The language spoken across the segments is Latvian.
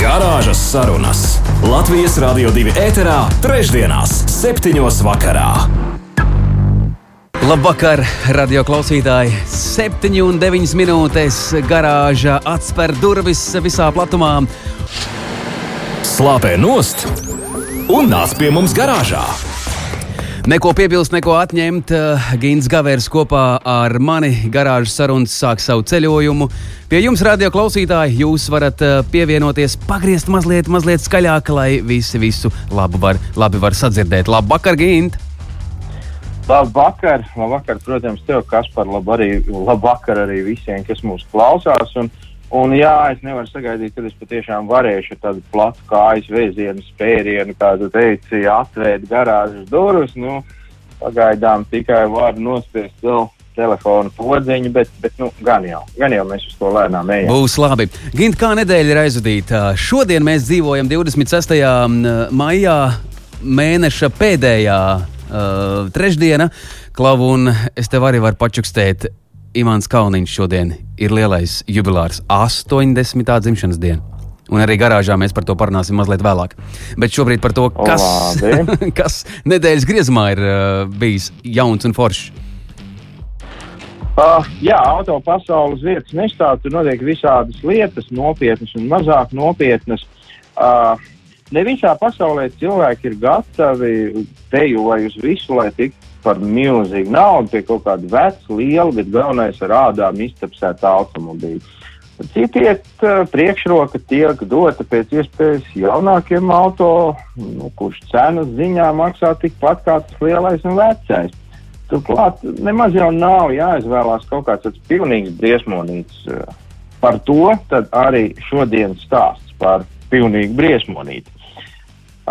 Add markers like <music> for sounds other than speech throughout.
Garāžas sarunas Latvijas Rādio 2 ēterā, trešdienās, septiņos vakarā. Labvakar, radio klausītāji! 7,9 minūtes garāžā atver durvis visā platumā. Slāpē nost un nāc pie mums garāžā! Neko piebilst, neko atņemt. Gins Gavers kopā ar mani garāžas sarunas sāk savu ceļojumu. Pie jums, radio klausītāji, jūs varat eh, pievienoties, pagriezt mazliet, mazliet skaļāk, lai visi visu labu var, labi var sadzirdēt. Labvakar, Gint! Labvakar, labvakar, protams, tev, Kaspar, labu arī, labvakar arī visiem, kas mūs klausās. Un, Un jā, es nevaru sagaidīt, kad es patiešām varēšu tādu platu kājas vēzienu spērienu, kā tu teici, atvērt garāžas durvis. Nu, pagaidām tikai var nospiest vēl telefonu podziņu, bet, bet nu, gan, jau, gan jau mēs uz to lēnām ejam. Būs labi. Gint, kā nedēļa ir aizvadīta? Šodien mēs dzīvojam 26. maijā, mēneša pēdējā uh, trešdiena. Klavu, un es tev arī varu pačukstēt Imants Kalniņš šodien ir lielais jubilārs 80. dzimšanas diena. Un arī garāžā mēs par to parunāsim mazliet vēlāk. Bet šobrīd par to, kas, <laughs> kas nedēļas griezumā ir uh, bijis jauns un foršs. Uh, jā, auto pasaules vietas nestāv. Tur notiek visādas lietas, nopietnas un mazāk nopietnas. Uh, ne visā pasaulē cilvēki ir gatavi teju vai uz visu, lai tiktu par milzīgu naudu pie kaut kāda veca, liela, bet galvenais ar ādām iztapsēta automobīļa. Citiet uh, priekšroka tiek dota pēc iespējas jaunākiem auto, nu, kurš cenas ziņā maksā tikpat kā tas lielais un vecais. Turklāt nemaz jau nav jāizvēlās kaut kāds tāds pilnīgs briesmonīts. Uh, par to arī šodien stāsts par pilnīgu briesmonīti.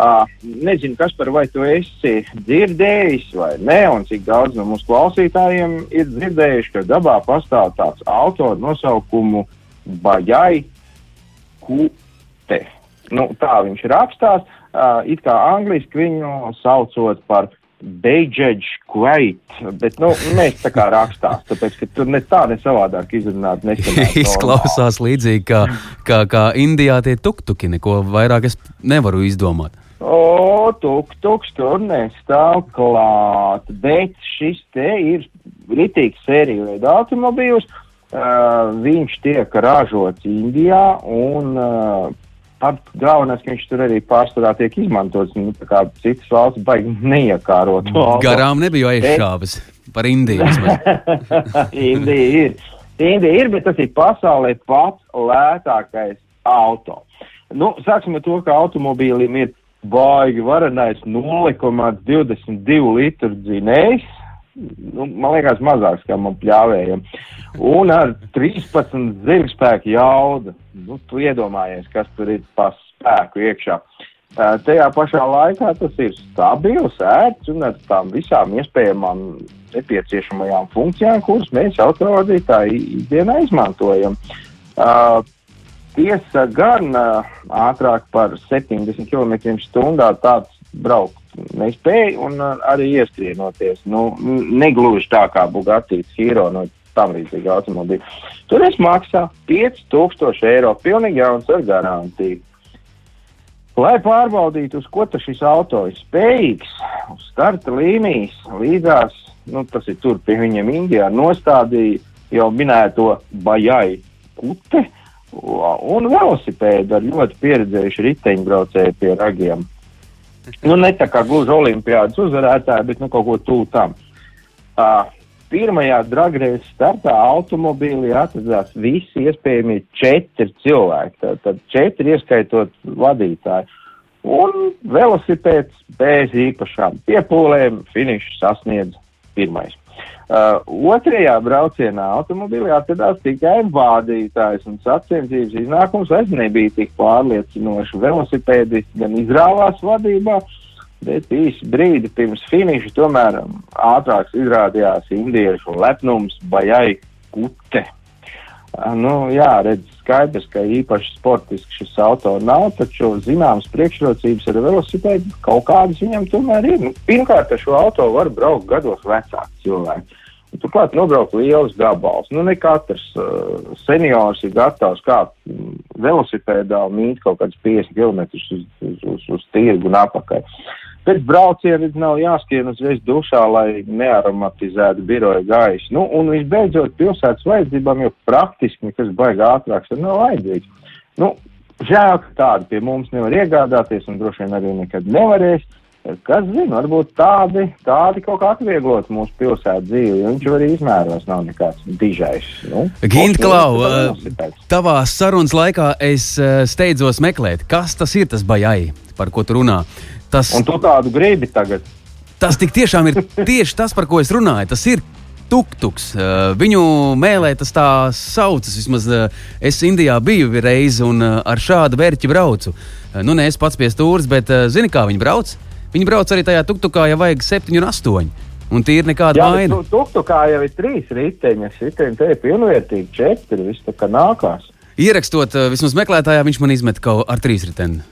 Uh, nezinu, kas par vai tu esi dzirdējis vai nē, un cik daudz no mūsu klausītājiem ir dzirdējuši, ka dabā pastāv tāds autors nosaukumu Bajai Kute. Nu, tā viņš rakstās, uh, it kā angliski viņu saucot par Beidžeģis Kveit, bet nu, mēs tā kā rakstās, tāpēc, ka tur ne tā, ne savādāk izrunāt. <laughs> Izklausās līdzīgi kā, kā, kā Indijā tie tuktuki, neko vairāk es nevaru izdomāt. O, tuk, tuk, tur nestāv klāt, bet šis te ir ritīgs sēriju veida automobīls. Uh, viņš tiek ražots Indijā un uh, pat galvenais, ka viņš tur arī pārsvarā tiek izmantots. Nu, tā kā citas valsts baigi neiekārot. Garām nebija aizšāvis par Indiju. <laughs> Indija ir. Indija ir, bet tas ir pasaulē pats lētākais auto. Nu, sāksim ar to, ka automobīlim ir baigi varenais 0,22 litru dzinējs. Nu, man liekas, mazāks kā man pļāvējam. Un ar 13 zirgspēku jaudu. Nu, tu iedomājies, kas tur ir pa spēku iekšā. Uh, tajā pašā laikā tas ir stabils, ērts un ar tām visām iespējamām nepieciešamajām funkcijām, kuras mēs autovadītāji ikdienā izmantojam. Uh, Tiesa gan ātrāk par 70 km/h tāds braukt nespēja, un arī ieskrienoties. Nu, negluži tā kā Bugatīs Hero no tam līdzīga automobīļa. Tur es maksāju 5000 eiro, pilnīgi jauns ar garantiju. Lai pārbaudītu, uz ko šis auto ir spējīgs, uz starta līnijas līdzās, nu, tas ir tur pie viņiem Indijā, nostādīja jau minēto Bajai uh, un velosipēdu ar ļoti pieredzējušu riteņbraucēju pie ragiem. Nu, ne tā kā gluži olimpiādas uzvarētāji, bet nu, kaut ko tuvu tam. Uh, pirmajā dragreizes startā automobīlī atradās visi iespējamie četri cilvēki. Tad, tad četri ieskaitot vadītāju. Un velosipēds bez īpašām piepūlēm finišu sasniedz pirmais. Uh, otrajā braucienā automobilī atradās tikai vādītājs, un sacensības iznākums vairs nebija tik pārliecinoši. Velosipēdisti gan izrāvās vadībā, bet īsi brīdi pirms finiša tomēr ātrāks izrādījās indiešu lepnums Bajai Kute. Nu, jā, redz, skaidrs, ka īpaši sportiski šis auto nav, taču zināmas priekšrocības ar velosipēdu kaut kādas viņam tomēr ir. Nu, pirmkārt, ar šo auto var braukt gados vecāki cilvēki. Turklāt nobraukt liels gabals. Nu, ne katrs uh, seniors ir gatavs kāpt velosipēdā un mīt kaut kādus 50 km uz, uz, uz, uz tirgu un apakaļ. Pēc brauciena nav jāskrien uzreiz dušā, lai nearomatizētu biroja gaisu. Nu, un visbeidzot, pilsētas vajadzībām jau praktiski nekas baigā ātrāks nav vajadzīgs. Nu, žēl, ka tādi pie mums nevar iegādāties un droši vien arī nekad nevarēs. Kas zina, varbūt tādi, tādi kaut kā atvieglot mūsu pilsētu dzīvi, jo viņš jau arī izmēros nav nekāds dižais. Nu, Gint Klau, tavā sarunas laikā es steidzos meklēt, kas tas ir tas bajai, par ko tu runā. Tas, un tu tādu gribi tagad? Tas tik tiešām ir <laughs> tieši tas, par ko es runāju. Tas ir tuktuks. Viņu mēlē tas tā saucas. Vismaz es Indijā biju reizi un ar šādu vērķi braucu. Nu, ne es pats pie stūres, bet zini, kā viņi brauc? Viņi brauc arī tajā tuktukā, ja vajag septiņu un astoņu. Un tie ir nekāda vaina. Jā, tuktukā jau ir trīs riteņi. Riteņi te ir pilnvērtīgi, četri. Viss tā kā nākās. Ierakstot, vismaz meklētājā, viņš man izmet kaut ar trīs riteni.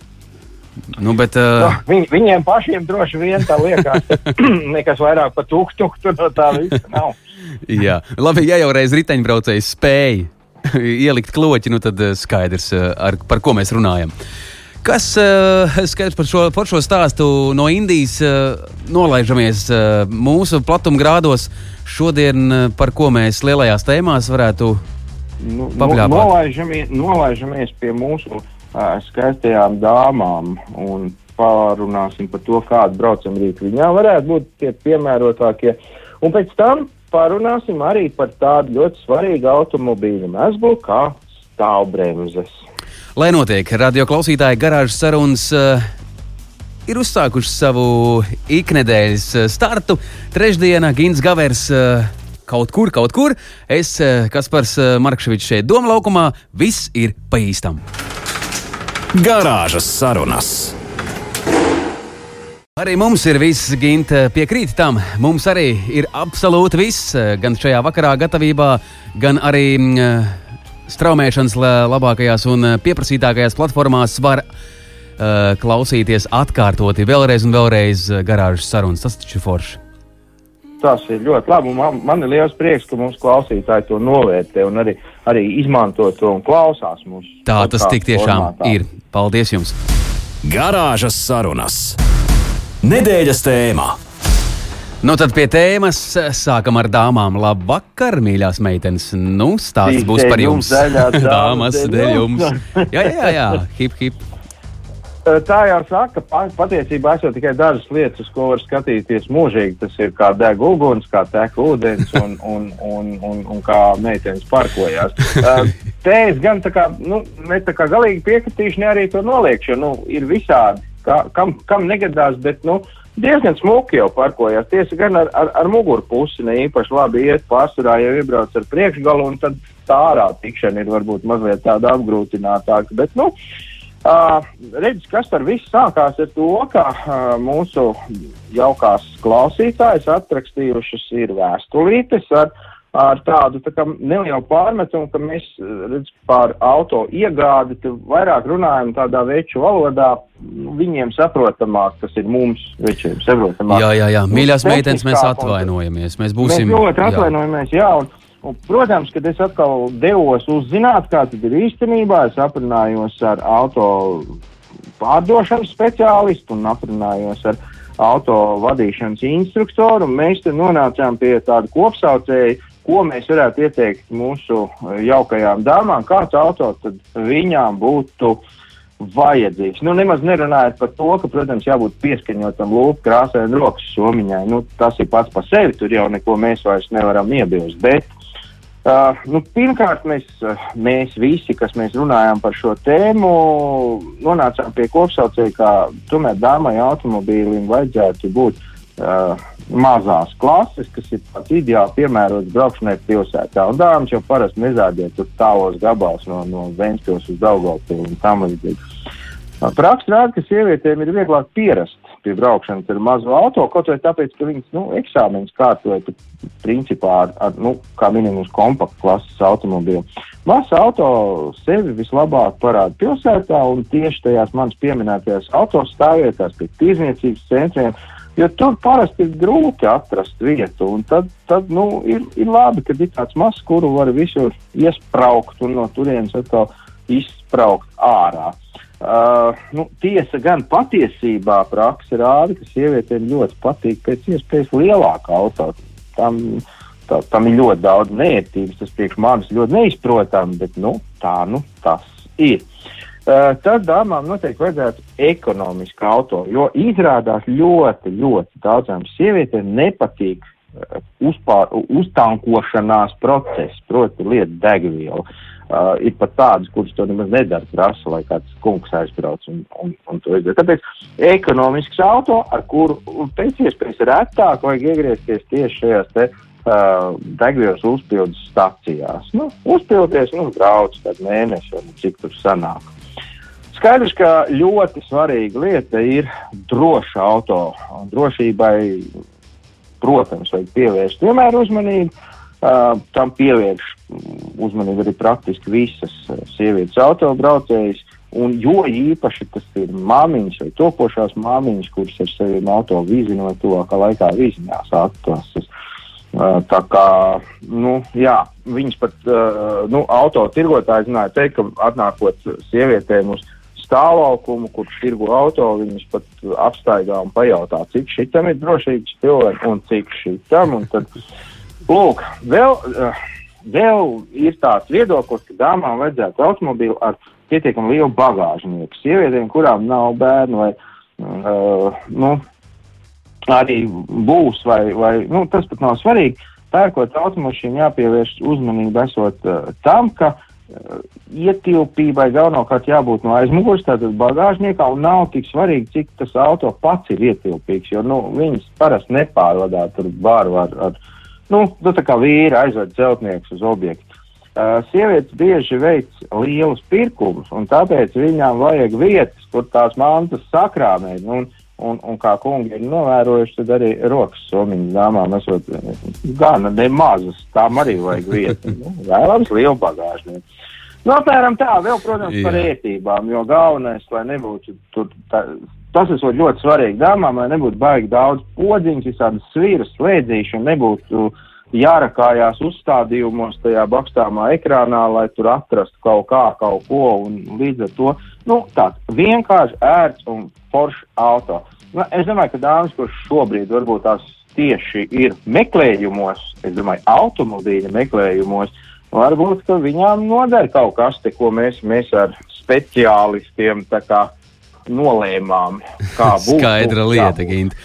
Nu, bet, uh... no, viņ, viņiem pašiem droši vien tā liekas, <clears throat> nekas vairāk par tūkstošu no tā visa nav. <laughs> Jā, labi, ja jau reiz riteņbraucējs spēja <laughs> ielikt kloķi, nu tad skaidrs, ar, par ko mēs runājam. Kas uh, skaidrs par šo, par šo stāstu no Indijas uh, nolaižamies uh, mūsu platumgrādos šodien, uh, par ko mēs lielajās tēmās varētu nu, papļāpāt? Nolaižamies, nolaižamies pie mūsu skaistajām dāmām un pārunāsim par to, kādu braucienu rītu viņām varētu būt tie piemērotākie. Un pēc tam parunāsim arī par tādu ļoti svarīgu automobīļu mezglu kā stāvbremzes. Lai notiek, radio klausītāji garāžas sarunas uh, ir uzsākuši savu iknedēļas startu. Trešdiena Gins Gavers uh, kaut kur, kaut kur. Es, uh, Kaspars Markševičs šeit Doma laukumā, viss ir pa īstam. Garāžas sarunas. Arī mums ir viss, Ginte, piekrīt tam. Mums arī ir absolūti viss, gan šajā vakarā gatavībā, gan arī mm, straumēšanas labākajās un pieprasītākajās platformās var uh, klausīties atkārtoti vēlreiz un vēlreiz garāžas sarunas. Tas taču ir forši. Tas ir ļoti labi. Man, man ir liels prieks, ka mūsu klausītāji to novērtē un arī, arī izmanto to un klausās mūsu. Tā tas tik tiešām formātā. ir. Paldies jums! Garāžas sarunas. Nedēļas tēmā. Nu, tad pie tēmas sākam ar dāmām. Labvakar, mīļās meitenes. Nu, stāsts būs par jums. <laughs> Dāmas, dēļ jums. Jā, jā, jā, hip, hip. Tā jau saka, patiesībā esot tikai dažas lietas, uz ko var skatīties mūžīgi. Tas ir kā deg uguns, kā tek ūdens un, un, un, un, un kā meitenes parkojās. Te es gan tā kā, nu, ne tā kā galīgi piekritīšu, ne arī to noliekšu, jo, nu, ir visādi, kā, kam, kam negadās, bet, nu, diezgan smuki jau parkojās. Tiesa gan ar, ar, ar muguru pusi ne īpaši labi iet, pārsvarā jau iebrauc ar priekšgalu, un tad tā ārā tikšana ir varbūt mazliet tāda apgrūtinātāka. Bet, nu, uh, Uh, redz, kas par visu sākās ar to, ka uh, mūsu jaukās klausītājas atrakstījušas ir vēstulītes ar, ar tādu tā nelielu pārmetumu, ka mēs redz, par auto iegādi vairāk runājam tādā veču valodā, viņiem saprotamāk, tas ir mums večiem saprotamāk. Jā, jā, jā. Mīļās meitenes, mēs atvainojamies. Mēs būsim. Mēs ļoti atvainojamies, jā. jā un, Un, protams, kad es atkal devos uzzināt, kā tas ir īstenībā, es aprunājos ar auto pārdošanas speciālistu un aprunājos ar auto vadīšanas instruktoru. Mēs nonācām pie tāda kopsaucēja, ko mēs varētu ieteikt mūsu jaukajām dāmām, kāds auto viņām būtu vajadzīgs. Nu, nemaz nerunājot par to, ka, protams, jābūt pieskaņotam lūpu krāsai un rokas somiņai. Nu, tas ir pats par sevi, tur jau neko mēs vairs nevaram iebilst. Bet Uh, nu, pirmkārt, mēs, mēs visi, kas mēs runājām par šo tēmu, nonācām pie kopsaucēja, ka tomēr dāmai automobīlim vajadzētu būt uh, mazās klases, kas ir tāds ideāli piemērots braukšanai pilsētā. Un dāmas jau parasti nezādiet tur tālos gabals no, no Ventspils uz Daugavpili un tam līdzīgi. Uh, Praksa rāda, ka sievietēm ir vieglāk pierast pie braukšanas ar mazu auto, kaut vai tāpēc, ka viņas, nu, eksāmenis kārtoja, principā ar, ar, nu, kā minimums kompaktu klases automobīlu. Masa auto sevi vislabāk parāda pilsētā un tieši tajās manas pieminētajās autostāvvietās pie tirzniecības centriem, jo tur parasti ir grūti atrast vietu, un tad, tad nu, ir, ir labi, ka ir tāds mazs, kuru var visur iespraukt un no turienes atkal izspraukt ārā. Uh, nu, tiesa gan patiesībā praksa rāda, ka sievietēm ļoti patīk pēc iespējas lielāka auto. Tam, tā, tam ir ļoti daudz nērtības, tas priekš manis ļoti neizprotami, bet nu, tā nu tas ir. Uh, tad dāmām noteikti vajadzētu ekonomisku auto, jo izrādās ļoti, ļoti daudzām sievietēm nepatīk uh, uzpār, uztankošanās process, proti, lieta degviela. Uh, ir pat tādas, kuras to nemaz nedara, prasa, lai kāds kungs aizbrauc un, un, un to izdara. Tāpēc ekonomisks auto, ar kuru pēc iespējas retāk vajag iegriezties tieši šajās te uh, degvielas uzpildes stacijās. Nu, uzpildies, nu, brauc kādu mēnesi un cik tur sanāk. Skaidrs, ka ļoti svarīga lieta ir droša auto. Drošībai, protams, vajag pievērst vienmēr uzmanību. Uh, tam pievērš uzmanību arī praktiski visas sievietes autobraucējas. Un jo īpaši tas ir māmiņas vai topošās māmiņas, kuras ar saviem auto vīzinu vai tuvākā laikā vīzinās atlases. Uh, tā kā, nu, jā, viņas pat, uh, nu, auto tirgotāji zināja teikt, ka atnākot sievietēm uz stāvlaukumu, kurš tirgo auto, viņas pat apstaigā un pajautā, cik šitam ir drošības cilvēki un cik šitam. Un tad, uh, Lūk, vēl, uh, vēl ir tāds viedoklis, ka dāmām vajadzētu automobīlu ar pietiekami lielu bagāžnieku. Sievietēm, kurām nav bērnu vai uh, nu, arī būs, vai, vai nu, tas pat nav svarīgi. Pērkot automašīnu jāpievērš uzmanība esot uh, tam, ka uh, ietilpībai galvenokārt jābūt no aizmugures, tātad bagāžniekā, un nav tik svarīgi, cik tas auto pats ir ietilpīgs, jo nu, viņas parasti nepārvadā tur bāru ar, ar Nu, nu, tā kā vīri aizved celtniekus uz objektu. Uh, sievietes bieži veic lielus pirkumus, un tāpēc viņām vajag vietas, kur tās mantas sakrāmēt. Un, un, un kā kungi ir novērojuši, tad arī rokas somiņas dāmām esot gana nemazas, tām arī vajag <laughs> vietu. nu, vēlams lielu bagāžnieku. Nu, apmēram tā, vēl, protams, Jā. par ētībām, jo galvenais, lai nebūtu tur, tā, tas ir ļoti svarīgi dāmām, lai nebūtu baigi daudz podziņas, visādas sviras, slēdzīšu un nebūtu jārakājās uzstādījumos tajā bakstāmā ekrānā, lai tur atrastu kaut kā, kaut ko, un līdz ar to, nu, tāds vienkārši ērts un foršs auto. Nu, es domāju, ka dāmas, kurš šobrīd varbūt tās tieši ir meklējumos, es domāju, automobīļa meklējumos, varbūt, viņām noder kaut kas, te, ko mēs, mēs ar speciālistiem tā kā nolēmām, kā <laughs> būs. Skaidra lieta, Gint.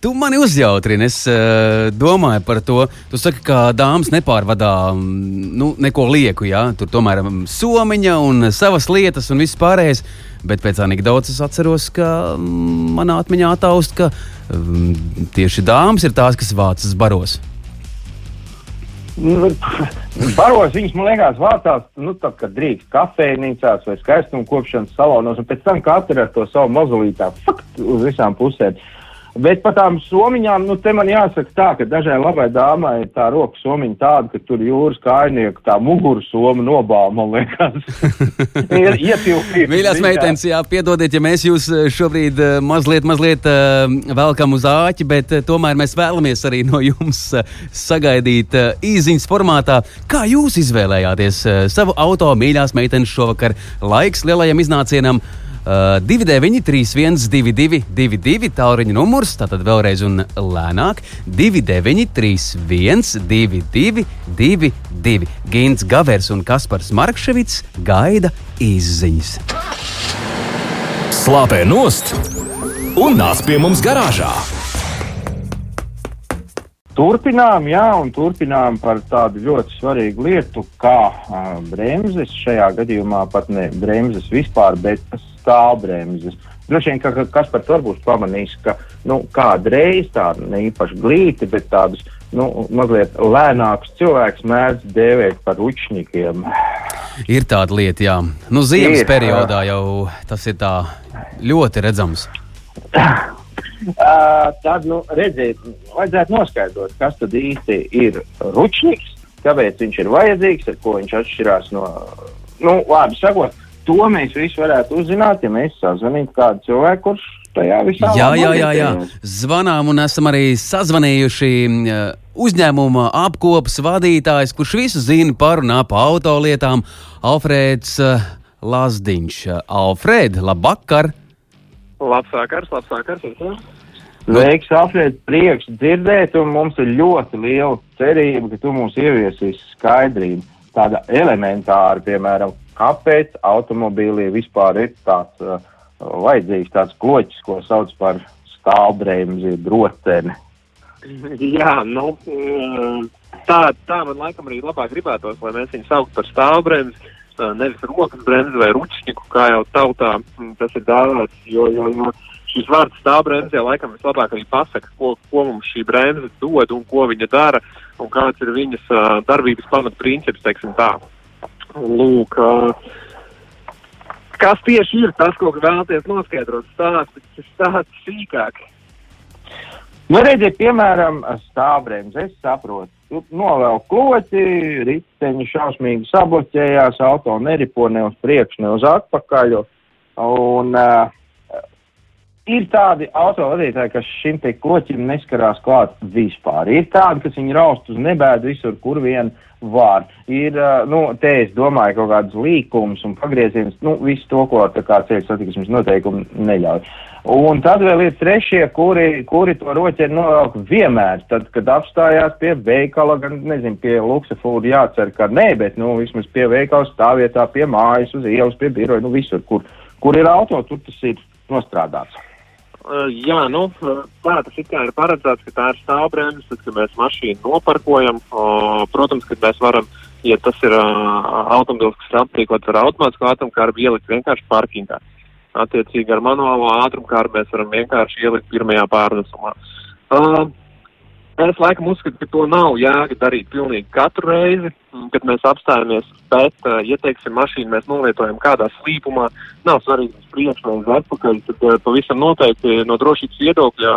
Tu mani uzjautrini, es uh, domāju par to. Tu saki, ka dāmas nepārvadā mm, nu, neko lieku, jā, tur tomēr um, somiņa un savas lietas un viss pārējais. Bet pēc anekdotas es atceros, ka um, manā atmiņā taust, ka um, tieši dāmas ir tās, kas vācas baros. Nu, <laughs> baros viņas, man liekas, vācās, nu, tad, kad drīkst kafejnīcās vai skaistuma kopšanas salonos, un pēc tam katra ar to savu mazulītā uz visām pusēm. Uh, Bet par tām somiņām, nu, te man jāsaka tā, ka dažai labai dāmai tā roka somiņa tāda, ka tur jūras kājnieku tā muguru soma nobāla, man liekas. <laughs> ietilpīgi. Mīļās meitenes, jā, piedodiet, ja mēs jūs eh, šobrīd eh, mazliet, mazliet uh, velkam uz āķi, bet tomēr mēs vēlamies arī no jums sagaidīt uh, īziņas formātā. Kā jūs izvēlējāties uh, savu auto, mīļās meitenes, šovakar? Laiks lielajam iznācienam! Uh, 293, 122, 22, tālruņa numurs, tātad vēlreiz un lēnāk. 293, 122, 22. Gins Gavers un Kaspars Markevits gaida izziņas. Slāpē nost un nāc pie mums garāžā! Turpinām, jā, un turpinām par tādu ļoti svarīgu lietu, kā uh, bremzes. Šajā gadījumā pat ne bremzes vispār, bet stāvbremzes. Droši vien, ka kas par to būs pamanījis, ka nu, kādreiz tādu ne īpaši glīti, bet tādus nu, mazliet lēnākus cilvēkus mēdz dēvēt par učņikiem. Ir tāda lieta, jā. Nu, ziemas ir, periodā jau tas ir tā ļoti redzams. <coughs> Uh, tad, nu, redziet, vajadzētu noskaidrot, kas tad īsti ir ručniks, kāpēc viņš ir vajadzīgs, ar ko viņš atšķirās no, nu, labi sakot, to mēs visi varētu uzzināt, ja mēs sazvanītu kādu cilvēku, kurš tajā visā Jā, jā, jā, jā. Zvanām un esam arī sazvanījuši uh, uzņēmuma apkopes vadītājs, kurš visu zina par un ap autolietām, Alfrēds uh, Lazdiņš. Alfred, labvakar! Labs vakars, labs vakars. Veiks, Alfred, prieks dzirdēt, un mums ir ļoti liela cerība, ka tu mums ieviesīsi skaidrību. Tāda elementāra, piemēram, kāpēc automobīlī vispār ir tāds uh, vajadzīgs tāds kloķis, ko sauc par stāvbremzi, droteni. Jā, nu, mm, tā, tā man laikam arī labāk gribētos, lai mēs viņu sauktu par stāvbremzi, nevis rokas bremzi vai ručņiku, kā jau tautā mm, tas ir dāvāts, jo, jo, jo šis vārds stāvbremzi jau laikam vislabāk arī pasaka, ko, ko mums šī bremze dod un ko viņa dara un kāds ir viņas uh, darbības pamatprincips, teiksim tā. Lūk, uh, kas tieši ir tas, ko vēlaties noskaidrot, stāstīt stāst sīkāk. Nu, redziet, piemēram, stāvbremzi, es saprotu. Novēl kloķi, riteņi šausmīgi sabloķējās, auto neripo ne uz priekšu, ne uz atpakaļ. Un, uh, ir tādi autovadītāji, kas šim te kloķim neskarās klāt vispār. Ir tādi, kas viņu raust uz nebēdu visur, kur vien var. Ir, uh, nu, te es domāju, kaut kādas līkumus un pagriezienus, nu, visu to, ko tā kā ceļu satiksmes noteikumi neļauj. Un tad vēl ir trešie, kuri, kuri to roķeri novelk vienmēr. Tad, kad apstājās pie veikala, gan, nezinu, pie luksefūra jācer, ka nē, bet, nu, vismaz pie veikala stāvvietā, pie mājas, uz ielas, pie biroja, nu, visur, kur, kur ir auto, tur tas ir nostrādāts. Uh, jā, nu, uh, tā tas kā ir paredzēts, ka tā ir stāvbremze, tad, kad mēs mašīnu noparkojam. Uh, protams, ka mēs varam, ja tas ir automobilis, kas ir aprīkots ar automātisku ātrumkārbu, ielikt vienkārši parkingā. Attiecīgi ar manuālo ātrumkārbu mēs varam vienkārši ielikt pirmajā pārnesumā. Uh, Es laikam uzskatu, ka to nav jēga darīt pilnīgi katru reizi, kad mēs apstājamies. Bet, uh, ja teiksim, mašīnu mēs novietojam kādā slīpumā, nav svarīgi uz priekšu vai uz atpakaļ, tad uh, pavisam noteikti no drošības viedokļa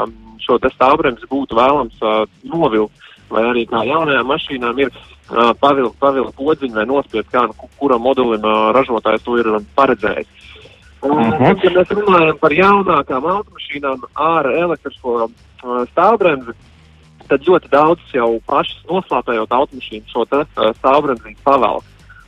šo stāvbremzi būtu vēlams uh, novilkt. Vai arī kā jaunajām mašīnām ir uh, pavilkt pavilk podziņu vai nospiest, kā nu, kuram modelim uh, ražotājs to ir paredzējis. Uh, Mhm. tad, kad mēs runājam par jaunākām automašīnām ar elektrisko uh, stāvbremzi, tad ļoti daudz jau pašas noslēpējot automašīnu šo te, uh, stāvbremzīti pavelk.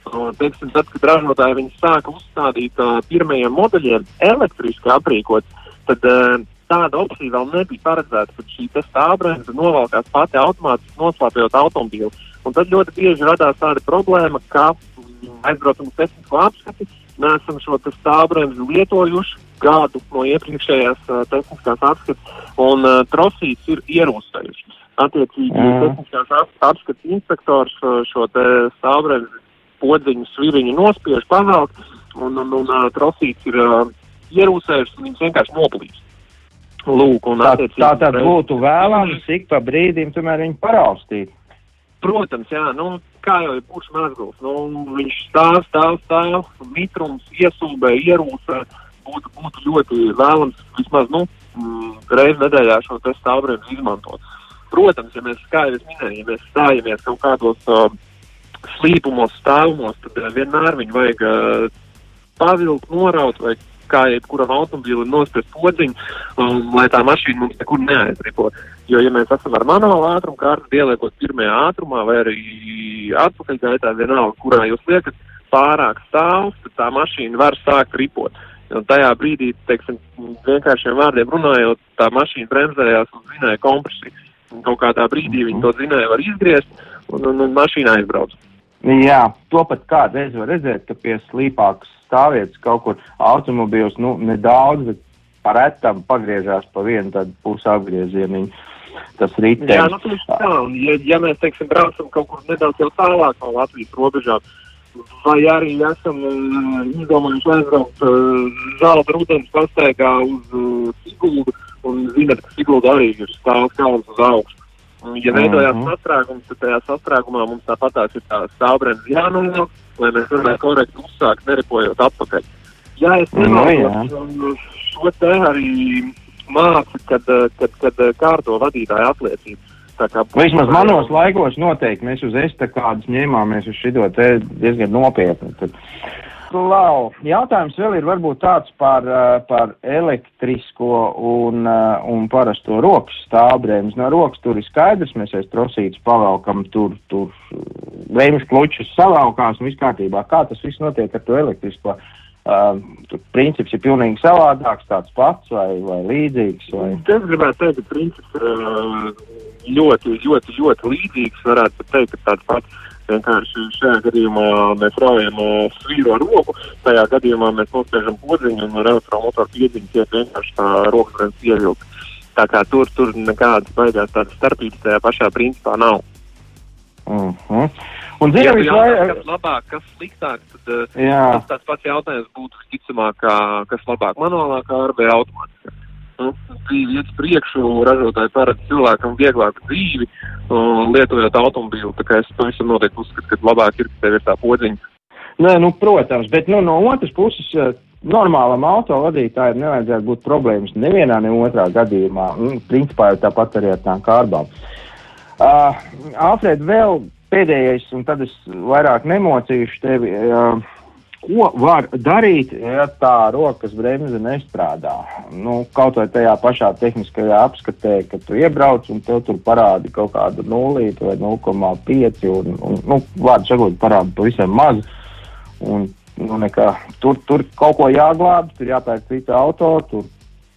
Uh, teiksim, tad, kad ražotāji viņus sāka uzstādīt uh, pirmajiem modeļiem elektriski aprīkots, tad uh, tāda opcija vēl nebija paredzēta, ka šī stāvbremze novalkās pati automātiski noslēpējot automobīlu. Un tad ļoti bieži radās tāda problēma, ka mm, aizbraucam uz tehnisko apskati, mēs esam šo stāvbremzi lietojuši gadu no iepriekšējās uh, tehniskās apskates, un uh, trosītes ir ierūsējuši. Attiecīgi, Mhm. tehniskās ap- apskates inspektors uh, šo stāvbremzi podziņu sviriņu nospiež, pavelk, un, un, un uh, trosītes ir uh, ierūsējušas, un viņas vienkārši noplīst. Lūk, un Tā, tā tad būtu vēlams ik pa brīdim tomēr viņu paraustīt. Protams, jā, nu, kā jau ir kurš mazgals, nu, viņš stāv, stāv, stāv, mitrums, iesūbē, ierūsē, būtu, būtu ļoti vēlams vismaz, nu, mm, reizi nedēļā šo te stāvbremzi izmantot. Protams, ja mēs, kā jau minēju, ja mēs stājamies kaut kādos uh, slīpumos, stāvumos, tad uh, vienmēr viņu vajag uh, pavilkt, noraut vai kā jebkuram automobīlim nospiest podziņu, um, lai tā mašīna mums nekur neaizripo. Jo, ja mēs esam ar manuālu ātrumu kārtu ieliekot pirmajā ātrumā vai arī atpakaļgaitā, vienalga, kurā jūs liekat pārāk stāvs, tad tā mašīna var sākt ripot. Un tajā brīdī, teiksim, vienkāršiem vārdiem runājot, tā mašīna bremzējās un zinēja kompresiju. Kaut kādā brīdī viņi to zinēja var izgriezt un, un, un mašīna aizbrauc. Jā, to pat kādreiz var redzēt, ka pie slīpākas stāvvietas kaut kur automobīls, nu, nedaudz, bet paretam pagriežās pa vienu tādu pusi apgriezieniņu. Tas ritenis. Jā, nu, tieši tā. Un, ja, ja mēs, teiksim, braucam kaut kur nedaudz jau tālāk no Latvijas robežām, vai arī esam uh, izdomājuši aizbraukt uh, zelta rudens pastaigā uz uh, Siguldu, un zinat, ka Sigulda arī ir stāvs kalns uz augšu. Ja veidojās Mhm. sastrēgums, tad tajā sastrēgumā mums tāpatās ir tā stāvbremze jānovelk, lai mēs varētu korekti uzsākt, neripojot atpakaļ. Ja es Nu, jā. nemaldos, un šo te arī māca, kad, eh, kad, kad eh, kārto vadītāja apliecību. Tā kā Vismaz manos laikos noteikti mēs uz estakādas ņēmāmies uz šito diezgan nopietni. Tad. Lau, jautājums vēl ir varbūt tāds par, uh, par elektrisko un, uh, un parasto rokas stāvbrēmas. No rokas tur ir skaidrs, mēs aiz trosītas pavelkam, tur, tur brēmas klučus savākās un viss kārtībā. Kā tas viss notiek ar to elektrisko? Uh, princips ir pilnīgi savādāks, tāds pats vai, vai līdzīgs. Vai... Es gribētu teikt, ka princips ir ļoti, ļoti, ļoti līdzīgs. Varētu teikt, ka tāds pats. Vienkārši šajā gadījumā mēs raujam svīru ar roku, tajā gadījumā mēs nospiežam podziņu un ar elektromotoru piedziņu tiek vienkārši tā rokas ievilkta. Tā kā tur, tur nekādas baigās tādas starpības tajā pašā principā nav. Uh -huh. Un Ja tu jautā, vislabāk. kas labāk, kas sliktāk, tad Jā. tas tāds pats jautājums būtu ticamāk, kā, kas labāk manuālā kārta vai automātiskā. Nu, dzīve iet priekšu, ražotāji paredz cilvēkam vieglāku dzīvi, un lietojot automobīlu. Tā kā es pavisam noteikti uzskatu, ka labāk ir, ka tev ir tā podziņa. Nē, nu, protams, bet nu, no otras puses, normālam autovadītājam nevajadzētu būt problēmas nevienā, ne otrā gadījumā. Nu, principā jau tāpat arī ar tām kārbām. Uh, Alfred, vēl pēdējais, un tad es vairāk nemocīšu tevi. Uh, ko var darīt, ja tā rokas bremze nestrādā? Nu, kaut vai tajā pašā tehniskajā apskatē, kad tu iebrauc un tev tur parādi kaut kādu nulīti vai 0,5 un, un, nu, vārdu sakot, parādi pavisam maz. Un, nu, nekā, tur, tur kaut ko jāglābj, tur jāpērk cita auto, tur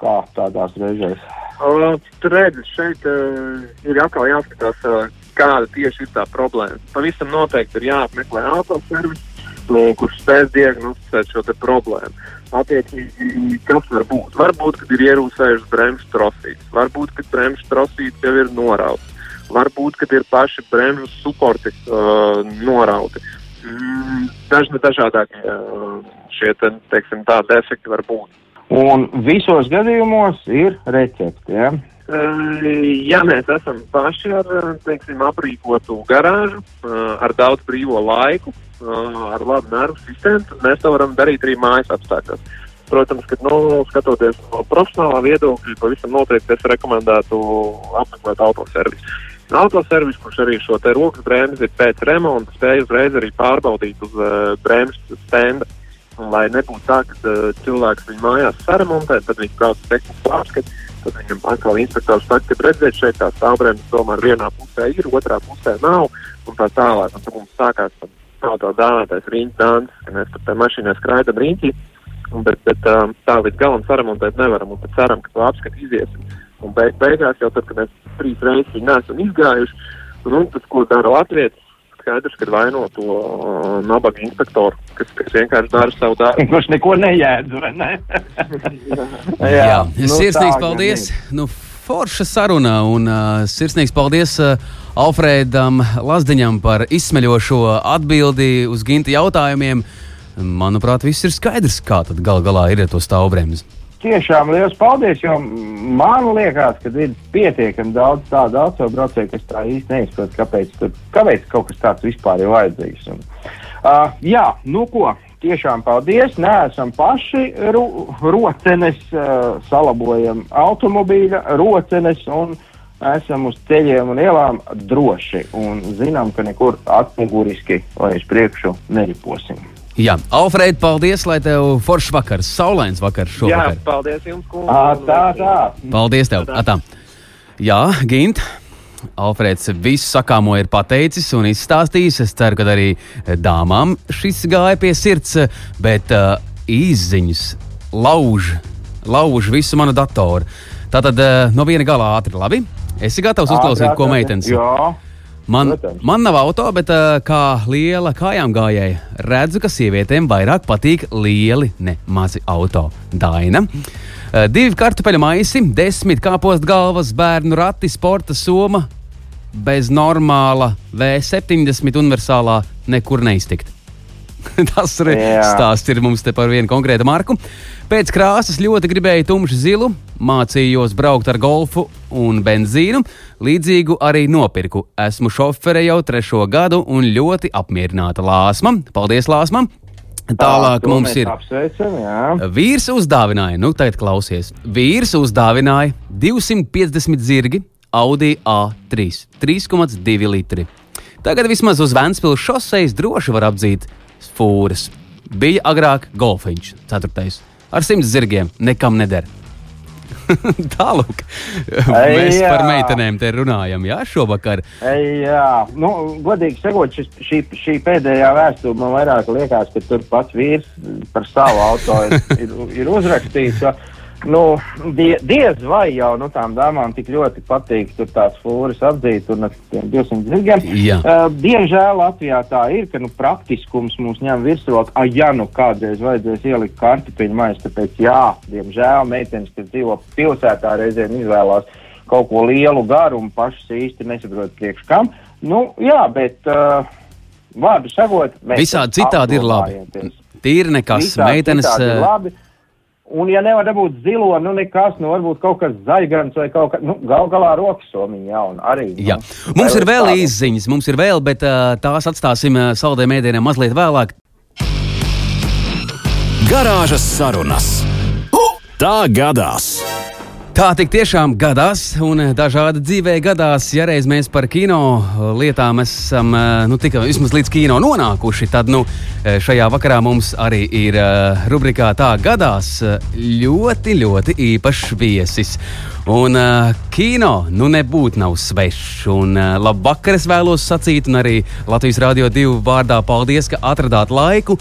kā tādās reizēs. Uh, tur redzat, šeit uh, ir atkal jāskatās, uh, kāda tieši ir tā problēma. Pavisam noteikti ir jāapmeklē autoservis, uh, kurš spēs diagnosticēt šo problēmu. Attiecīgi, kas var būt? Varbūt, kad ir ierūsējušas bremžu trosītes, varbūt, ka bremžu trosītes jau ir norautas, varbūt, kad ir paši bremžu suporti uh, norauti. Mm, dažni dažādākie uh, šie, te, teiksim, tā defekti var būt. Un visos gadījumos ir recepte. Ja? Uh, Ja mēs esam paši ar uh, teiksim, aprīkotu garāžu, uh, ar daudz brīvo laiku, ar labu nervu sistēmu, tad mēs to varam darīt arī mājas apstākļos. Protams, ka nu, skatoties no profesionālā viedokļa, pavisam noteikti es rekomendētu apmeklēt autoservisu. Autoservis, kurš arī šo te rokas bremzi pēc remonta spēj uzreiz arī pārbaudīt uz uh, bremzes stenda. Lai nebūtu tā, ka uh, cilvēks viņu mājās saremontē, tad viņš brauc uz tehnisku pārskatu, tad viņam atkal inspektors saka, ka redziet, šeit tā stāvbremze tomēr vienā pusē ir, otrā pusē nav, un tā tālāk. Un tad mums sākās tā, tā, tā dāvātais rīņķis ka mēs tur tajā mašīnā skraidam rīņķī, un, bet, bet um, tā līdz galam saremontēt nevaram, un tad ceram, ka to apskatu iziesim. Un beig, beigās jau tad, kad mēs trīs reizes viņu neesam izgājuši, nu, tas, ko dara Latvijas, skaidrs, ka vaino to uh, nabaga inspektoru, kas, kas vienkārši dara savu darbu. Kurš neko nejēdz, vai ne? <laughs> Jā, Jā nu, sirsnīgs tā paldies. Nu, forša saruna un uh, sirsnīgs paldies uh, Alfrēdam Lazdiņam par izsmeļošo atbildi uz ginta jautājumiem. Manuprāt, viss ir skaidrs, kā tad gal galā ir ar to stāvbremzi. Tiešām liels paldies, jo man liekas, ka ir pietiekami daudz tādu autobraucēju, kas tā īsti neizprot, kāpēc, tur, kāpēc kaut kas tāds vispār ir vajadzīgs. Un, uh, jā, nu ko, tiešām paldies. Nē, esam paši ro rocenes, uh, salabojam automobīļa rocenes un esam uz ceļiem un ielām droši. Un zinām, ka nekur atmuguriski vai uz priekšu neriposim. Jā, Alfrēd, paldies, lai tev foršs vakars, saulains vakars Jā, šovakar. paldies jums, kungs. Tā, tā. Paldies tev! Atā. Jā, Gint. Alfrēds visu sakāmo ir pateicis un izstāstījis. Es ceru, ka arī dāmām šis gāja pie sirds, bet uh, izziņas lauž, lauž visu manu datoru. Tātad uh, no viena gala ātri, labi? Esi gatavs uzklausīt, ko meitenes? Jā. Man, Protams. man nav auto, bet kā liela kājām gājēja, redzu, ka sievietēm vairāk patīk lieli, ne mazi auto. Daina. Divi kartupeļu maisi, desmit kāpostu galvas, bērnu rati, sporta soma. Bez normāla V70 universālā nekur neiztikt. <laughs> Tas arī stāsts ir mums te par vienu konkrētu marku. Pēc krāsas ļoti gribēju tumšu zilu, mācījos braukt ar golfu un benzīnu. Līdzīgu arī nopirku. Esmu šofere jau trešo gadu un ļoti apmierināta Lāsma. Paldies, Lāsma! Tālāk to mums ir Apsveicam, jā. vīrs uzdāvināja, nu tagad klausies. Vīrs uzdāvināja 250 zirgi Audi A3, 3,2 litri. Tagad vismaz uz Vēncpils šoseis droši var apdzīt fūras. Bija agrāk golfiņš, 4. ar 100 zirgiem, nekam neder. <laughs> Tālāk, mēs Jā. par meitenēm te runājam, jā, šovakar. Jā, nu, godīgi sakot, šis, šī, šī pēdējā vēsture man vairāk liekas, ka tur pats vīrs par savu auto ir, ir, ir uzrakstījis. Nu, die, diez vai jau nu, tām dāmām tik ļoti patīk tur tās fūras apdzīt un ar tiem 200 zirgiem. Uh, diemžēl Latvijā tā ir, ka nu, praktiskums mums ņem virsroku. Ah, ja nu kādreiz vajadzēs ielikt kartupeļu maisu, tāpēc jā, diemžēl meitenes, kas dzīvo pilsētā, reizēm izvēlās kaut ko lielu garumu, pašas īsti nesaprot priekš kam. Nu, jā, bet uh, vārdu sakot, mēs Visādi citādi ir labi. Tīri nekas, Visādi meitenes. citādi ir eh, labi. Un, ja nevar dabūt zilo, nu nekas, nu varbūt kaut kas zaigants vai kaut kas, nu gal galā rokas somiņa jauna arī. Jā. Nu, Mums ir vēl tādu. izziņas, mums ir vēl, bet uh, tās atstāsim uh, saldē mēdieniem mazliet vēlāk. Garāžas sarunas. Tā gadās! Tā tik tiešām gadās, un eh, dažādi dzīvē gadās. Ja reiz mēs par kino lietām esam eh, nu, tikai līdz kino nonākuši, tad nu, eh, šajā vakarā mums arī ir eh, rubrikā Tā gadās eh, ļoti, ļoti īpašs viesis. Un uh, kino nu nebūtu nav svešs. Un uh, labu vakaru es vēlos sacīt, un arī Latvijas Rādio 2 vārdā paldies, ka atradāt laiku.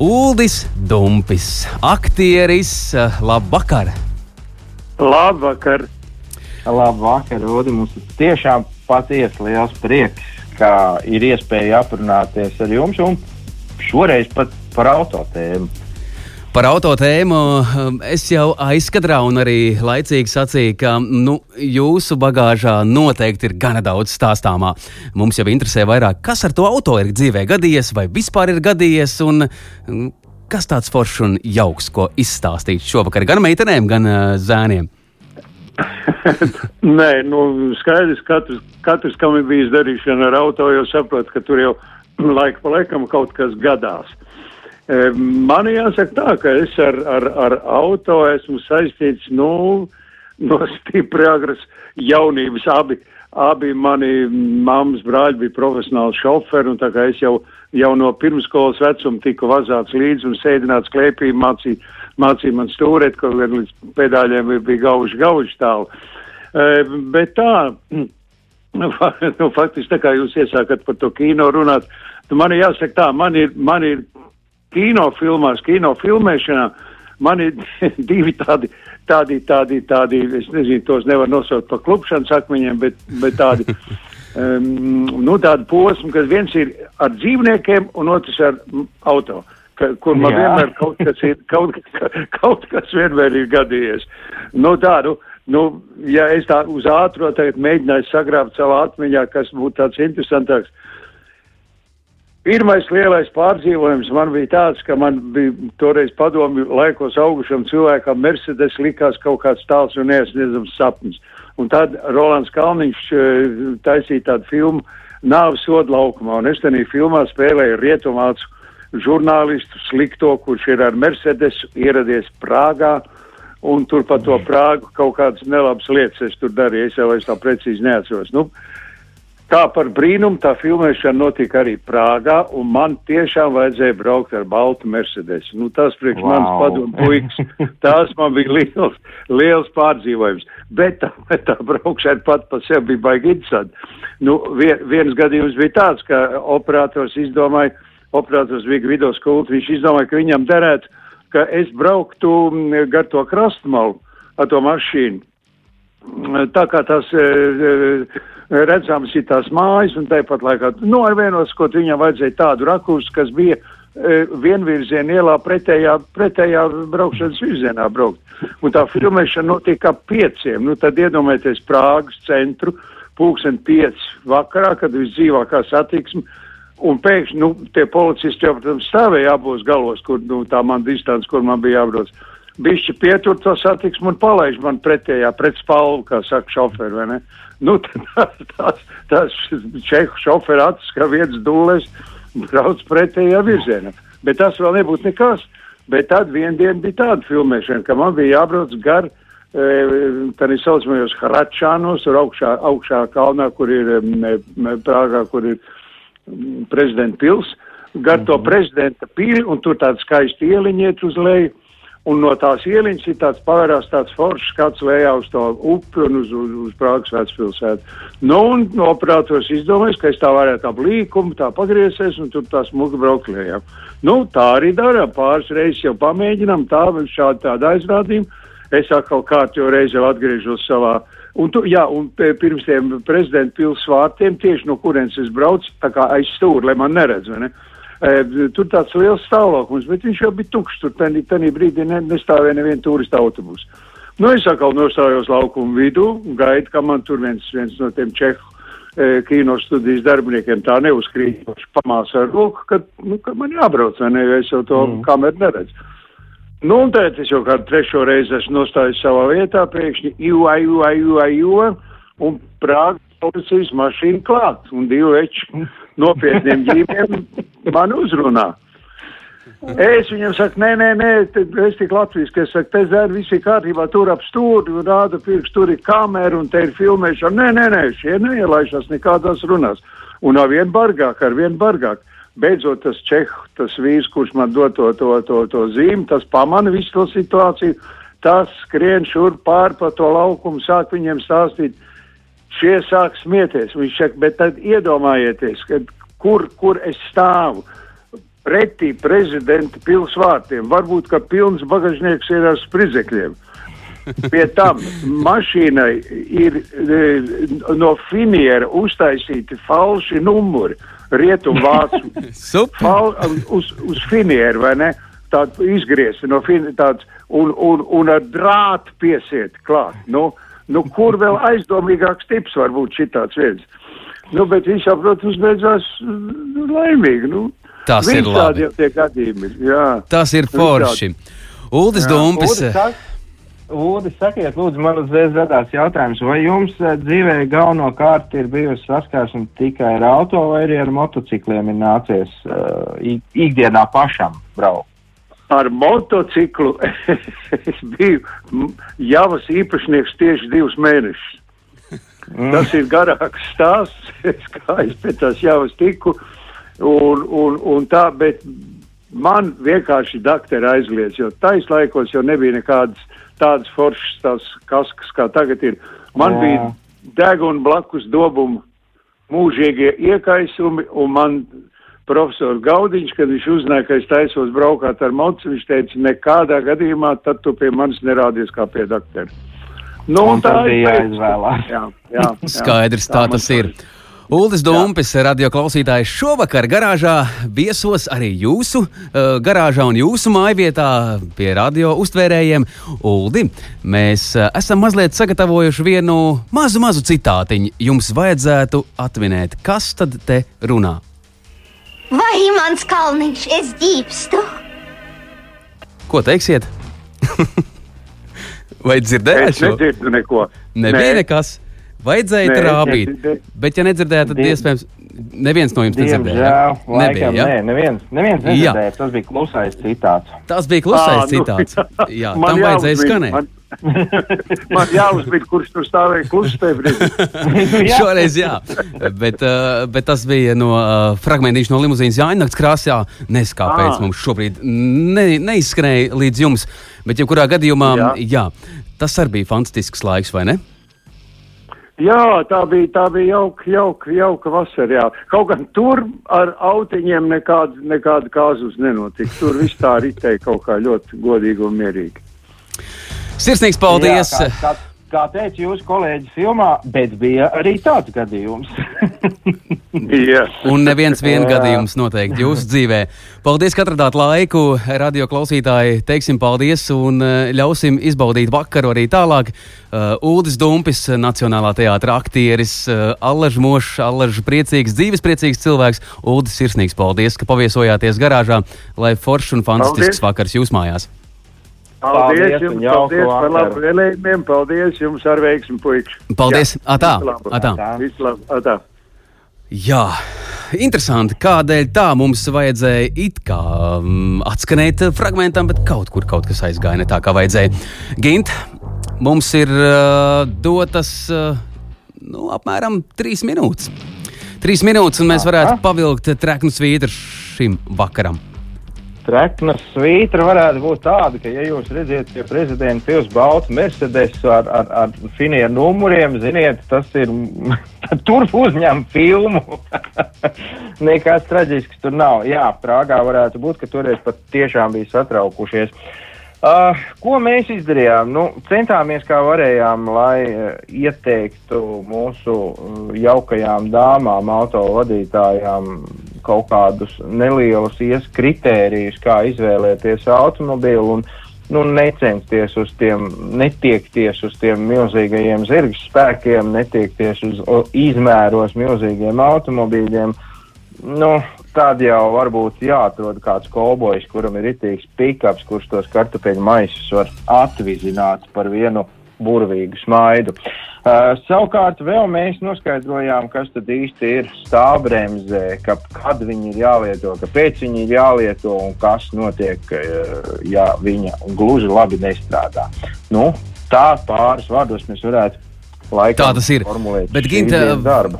Uldis Dumpis, aktieris, uh, labu vakaru! Labvakar! Labvakar, Rudi. Mums tiešām patiesi liels prieks, ka ir iespēja aprunāties ar jums un šoreiz pat par autotēmu. Par auto tēmu um, es jau aizkadrā un arī laicīgi sacīju, ka nu, jūsu bagāžā noteikti ir gana daudz stāstāmā. Mums jau interesē vairāk, kas ar to auto ir dzīvē gadījies, vai vispār ir gadījies, un mm, kas tāds foršs un jauks, ko izstāstīt šovakar gan meitenēm, gan uh, zēniem. <laughs> Nē, nu, skaidrs, katrs, katrs, kam ir bijis darīšana ar auto, jau saprot, ka tur jau <clears throat> laika pa laikam kaut kas gadās. E, Man jāsaka tā, ka es ar, ar, ar auto esmu saistīts, nu, <laughs> no stipri agras jaunības. Abi, abi mani mammas brāļi bija profesionāli šoferi, un tā kā es jau, jau no pirmskolas vecuma tiku vazāts līdzi un sēdināts klēpī, mācīja, mācīja man stūrēt, kaut gan līdz pedāļiem bija gauži, gauži tālu. E, bet tā, <clears throat> nu, nu, faktiski tā kā jūs iesākat par to kino runāt, tu man ir jāsaka tā, man ir, man ir kino filmās, kino filmēšanā, man ir <laughs> divi tādi, tādi, tādi, tādi, es nezinu, tos nevar nosaukt par klupšanas akmeņiem, bet, bet tādi, <laughs> um, nu, tādi posmi, kad viens ir ar dzīvniekiem un otrs ar auto. Ka, kur man Jā. vienmēr kaut kas ir, <laughs> kaut, kaut kas vienmēr ir gadījies. Nu, tādu, nu, ja es tā uz ātro tagad mēģināju sagrābt savā atmiņā, kas būtu tāds interesantāks, Pirmais lielais pārdzīvojums man bija tāds, ka man bija toreiz padomju laikos augušam cilvēkam Mercedes likās kaut kāds tāls un neaizsniedzams sapnis. Un tad Rolands Kalniņš eh, taisīja tādu filmu Nāves soda laukumā, un es tenī filmā spēlēju rietumācu žurnālistu slikto, kurš ir ar Mercedes ieradies Prāgā, un tur pa to Prāgu kaut kādas nelabas lietas es tur darīju, es jau es tā precīzi neatceros. Nu, Tā par brīnumu tā filmēšana notika arī Prāgā, un man tiešām vajadzēja braukt ar baltu Mercedes. Nu, tas priekš wow. Manas padomu puikas, <laughs> tās man bija liels, liels pārdzīvojums. Bet tā, tā braukšana pat pa sevi bija baigi interesanti. Nu, vien, viens gadījums bija tāds, ka operators izdomāja, operators bija Gvidos Kult, viņš izdomāja, ka viņam derētu, ka es brauktu mm, gar to krastmalu ar to mašīnu tā kā tās e, e, redzams ir tās mājas, un tāpat laikā, nu, ar vienos, ko viņam vajadzēja tādu rakursu, kas bija e, vienvirziena ielā pretējā, pretējā braukšanas virzienā braukt. Un tā filmēšana notika ap pieciem, nu, tad iedomājieties Prāgas centru, pulksten pieci vakarā, kad visdzīvākā satiksme, un pēkšņi, nu, tie policisti jau, protams, stāvēja abos galos, kur, nu, tā man distance, kur man bija jābrauc bišķi pietur to satiksmu un palaiž man pretējā, pret spalvu, kā saka šoferi, vai ne? Nu, <laughs> tās, tās, tās čehu šoferi acis, kā viens dūles, brauc pretējā virzienā. Bet tas vēl nebūtu nekas. Bet tad vienā dienā bija tāda filmēšana, ka man bija jābrauc gar tā ir saucamajos Hračānos, tur augšā, augšā kalnā, kur ir Prāgā, kur ir prezidenta pils, gar to prezidenta pili, un tur tāds skaisti ieliņiet uz leju, un no tās ieliņas ir tāds pavērās tāds foršs skats lejā uz to upi un uz, uz, uz Prāgas vecpilsētu. Nu, un no operators izdomājis, ka es tā varētu ap līkumu, tā pagriezties, un tur tā smuka braukt lejā. Nu, tā arī dara, pāris reizes jau pamēģinām, tā, šādi tāda aizrādījuma es atkal kārtīgi reizi jau atgriežos savā. Un, tu, jā, un pirms tiem prezidenta pilsētas vārtiem, tieši no kurienes es braucu, tā kā aiz stūra, lai man neredz, ne? E, tur tāds liels stāvoklis, bet viņš jau bija tukšs, tur tenī, tenī brīdī ne, nestāvēja neviena turista autobus. Nu, es atkal nostājos laukumu vidū, gaidu, ka man tur viens, viens no tiem čehu e, kino studijas darbiniekiem tā neuzkrīt, pamās ar roku, ka, nu, ka man jābrauc, vai ne, jo es jau to mm. kameru neredzu. Nu, un tad es jau kādu trešo reizi esmu nostājis savā vietā, pēkšņi jūa, jūa, jūa, jūa, un Prāga policijas mašīna klāt, un divi veči <laughs> nopietniem ģīmiem man uzrunā. Es viņam saku, nē, nē, nē, es tik Latvijas, ka es saku, te zēr, viss ir kārtībā, tur ap stūri, rāda pirks, tur ir kamera un te ir filmēšana. Nē, nē, nē, šie neielaišas nekādās runās. Un ar vien bargāk, ar vien bargāk beidzot tas čehu, tas vīrs, kurš man dod to, to, to, to zīmi, tas pamana visu to situāciju, tas skrien šur pār pa to laukumu, sāk viņiem stāstīt, šie sāk smieties. Viņš saka, bet tad iedomājieties, kad, kur, kur es stāvu pretī prezidenta pilsvārtiem. Varbūt, ka pilns bagažnieks ir ar spridzekļiem. Pie tam mašīnai ir e, no finiera uztaisīti falši numuri rietumu vācu <laughs> Fal, uz, uz finieru, vai ne? Tādu izgriezti no fin, tāds, un, un, un ar drātu piesiet klāt. Nu, nu, kur vēl aizdomīgāks tips var būt šitāds viens? Nu, bet viņš, protams, beidzās nu, laimīgi. Nu, Tas ir labi. Gadījumi, jā. Tas ir forši. Uldis Dumpis. Uldis, Lūdzu, sakiet, lūdzu, man uzreiz radās jautājums, vai jums uh, dzīvē galvenokārt ir bijusi saskarsme tikai ar auto vai arī ar motocikliem ir nācies uh, ikdienā pašam braukt? Ar motociklu <laughs> es biju Javas īpašnieks tieši divus mēnešus. Mm. Tas ir garāks stāsts, <laughs> kā es pēc tās Javas tiku, un, un, un tā, bet man vienkārši dakteri aizliedz, jo tais laikos jau nebija nekādas tādas foršas tās kaskas, kā tagad ir. Man Jā. bija deguna blakus dobuma mūžīgie iekaisumi, un man profesors Gaudiņš, kad viņš uzzināja, ka es taisos braukāt ar mocu, viņš teica, nekādā gadījumā tad tu pie manis nerādies kā pie daktera. Nu, un tā bija jāizvēlās. Jā, jā, <laughs> jā, Skaidrs, tā, tā tas ir. Uldis Dumpis, radio klausītājs, šovakar garāžā viesos arī jūsu uh, garāžā un jūsu mājvietā pie radio uztvērējiem. Uldi, mēs uh, esam mazliet sagatavojuši vienu mazu, mazu citātiņu. Jums vajadzētu atminēt, kas tad te runā. Vai mans kalniņš ir ģīpstu? Ko teiksiet? <laughs> Vai dzirdējāt? Es nedzirdu neko. Nebija Nē. nekas. Vajadzēja Nē, trāpīt. Ne, bet, ja nedzirdējāt, tad iespējams neviens no jums nedzirdēja. Jā, nebija. Ja? Nē, neviens, neviens nedzirdēja. Jā. Tas bija klusais citāts. Tas bija klusais à, nu, citāts. Jā, tam vajadzēja skanēt. Man... Man jāuzbīd, kurš tur stāvēja brīdī. <laughs> Šoreiz jā, bet, uh, bet tas bija no uh, fragmentiņš no limuzīnas Jāņakts krāsā. Nes kāpēc mums šobrīd ne, neizskrēja līdz jums, bet jebkurā gadījumā, jā. jā, tas arī bija fantastisks laiks, vai ne? Jā, tā bija, tā bija jauka, jauka, jauka vasara. Jā. Kaut gan tur ar autiņiem nekāda, nekāda kāzus nenotika. Tur viss tā ritēja kaut kā ļoti godīgi un mierīgi. Sirsnīgs paldies! Jā, kā, kā, kā teica jūsu kolēģis filmā, bet bija arī tāds gadījums. <laughs> yeah. Un neviens viens gadījums noteikti jūsu dzīvē. Paldies, ka atradāt laiku, radio klausītāji. Teiksim paldies un eh, ļausim izbaudīt vakaru arī tālāk. Uh, Uldis Dumpis, Nacionālā teātra aktieris, uh, Allaž Mošs, Allaž priecīgs, dzīves priecīgs cilvēks. Uldis sirsnīgs paldies, ka paviesojāties garāžā, lai foršs un fantastisks paldies. vakars jūs mājās. Paldies, paldies jums, paldies par labu vēlējumiem, paldies jums ar veiksmu, puikši. Paldies, Jā. atā, atā. Labu, atā. Jā. interesanti, kādēļ tā mums vajadzēja it kā um, atskanēt fragmentam, bet kaut kur kaut kas aizgāja ne tā, kā vajadzēja. Gint, mums ir uh, dotas uh, nu, apmēram trīs minūtes. Trīs minūtes, un mēs varētu pavilkt treknu svītru šim vakaram. Trekna svītra varētu būt tāda, ka, ja jūs redzat, pie prezidenta pils baltu Mercedes ar, ar, ar finiem numuriem, ziniet, tas ir, <laughs> tur uzņem filmu. <laughs> Nekas traģisks tur nav. Jā, Prāgā varētu būt, ka toreiz pat tiešām bija satraukušies. Uh, ko mēs izdarījām? Nu, centāmies, kā varējām, lai uh, ieteiktu mūsu uh, jaukajām dāmām, autovadītājām kaut kādus nelielus ies kritērijus, kā izvēlēties automobīlu un nu, necensties uz tiem, netiekties uz tiem milzīgajiem zirga spēkiem, netiekties uz izmēros milzīgiem automobīļiem. Nu, tad jau varbūt jāatrod kāds kolbojs, kuram ir itīgs pikaps, kurš tos kartupeļu maisus var atvizināt par vienu burvīgu smaidu. Uh, savukārt vēl mēs noskaidrojām, kas tad īsti ir stāvbremzē, ka, kad viņi ir jālieto, kāpēc viņi ir jālieto un kas notiek, uh, ja viņa gluži labi nestrādā. Nu, tā pāris vārdos mēs varētu Laikam, Tā tas ir. Bet, Ginte,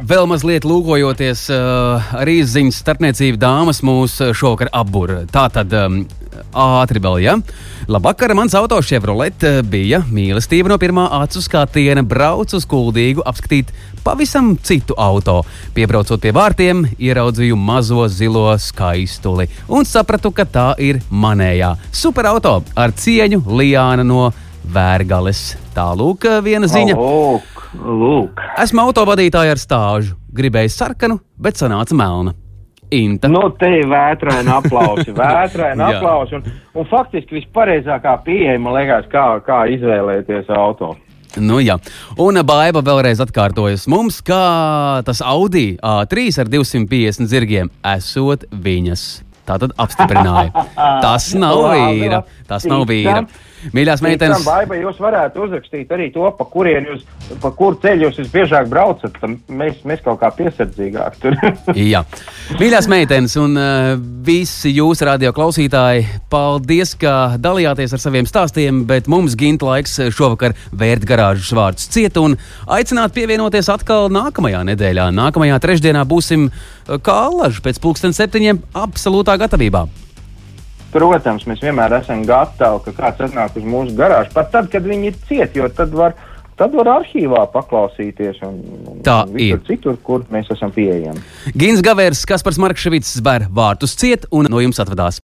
vēl mazliet lūkojoties, uh, arī ziņas starpniecība dāmas mūs šovakar apbūra. Tā tad um, ātri vēl, ja? Labvakar, mans auto Chevrolet bija mīlestība no pirmā acu skatiena. Braucu uz kuldīgu apskatīt pavisam citu auto. Piebraucot pie vārtiem, ieraudzīju mazo zilo skaistuli un sapratu, ka tā ir manējā. Superauto ar cieņu Lijāna no Vērgales. Tālūk, viena ziņa. Oh, lūk, lūk. Esmu autovadītāja ar stāžu. Gribēju sarkanu, bet sanāca melna. Inta. Nu, te ir vētraina aplausi, <laughs> vētraina Jā. aplausi. Un, un faktiski vispareizākā pieeja, man liekas, kā, kā izvēlēties auto. Nu, jā. un Baiba vēlreiz atkārtojas mums, ka tas Audi A3 ar 250 zirgiem esot viņas. Tā tad apstiprināja. <laughs> Tas nav vīra. Tas nav vīra. Mīļās meitenes, Baiba, jūs varētu uzrakstīt arī to, pa kurien jūs, pa kur ceļu jūs visbiežāk braucat. Mēs, mēs kaut kā piesardzīgāk tur. <laughs> Jā, mīļās meitenes un uh, visi jūsu radio klausītāji, paldies, ka dalījāties ar saviem stāstiem, bet mums gimta laiks šovakar vērt garāžas vārdus ciet un aicināt pievienoties atkal nākamajā nedēļā. Nākamajā trešdienā būsim uh, kā allaži pēc pulksten septiņiem absolūtā gatavībā. Protams, mēs vienmēr esam gatavi, ka kāds atnāk uz mūsu garāžu, pat tad, kad viņi ir cieti, jo tad var, tad var arhīvā paklausīties un, un Tā un ir. citur, kur mēs esam pieejami. Gins Gavērs, Kaspars Markševits, bēr vārtus ciet un no jums atvadās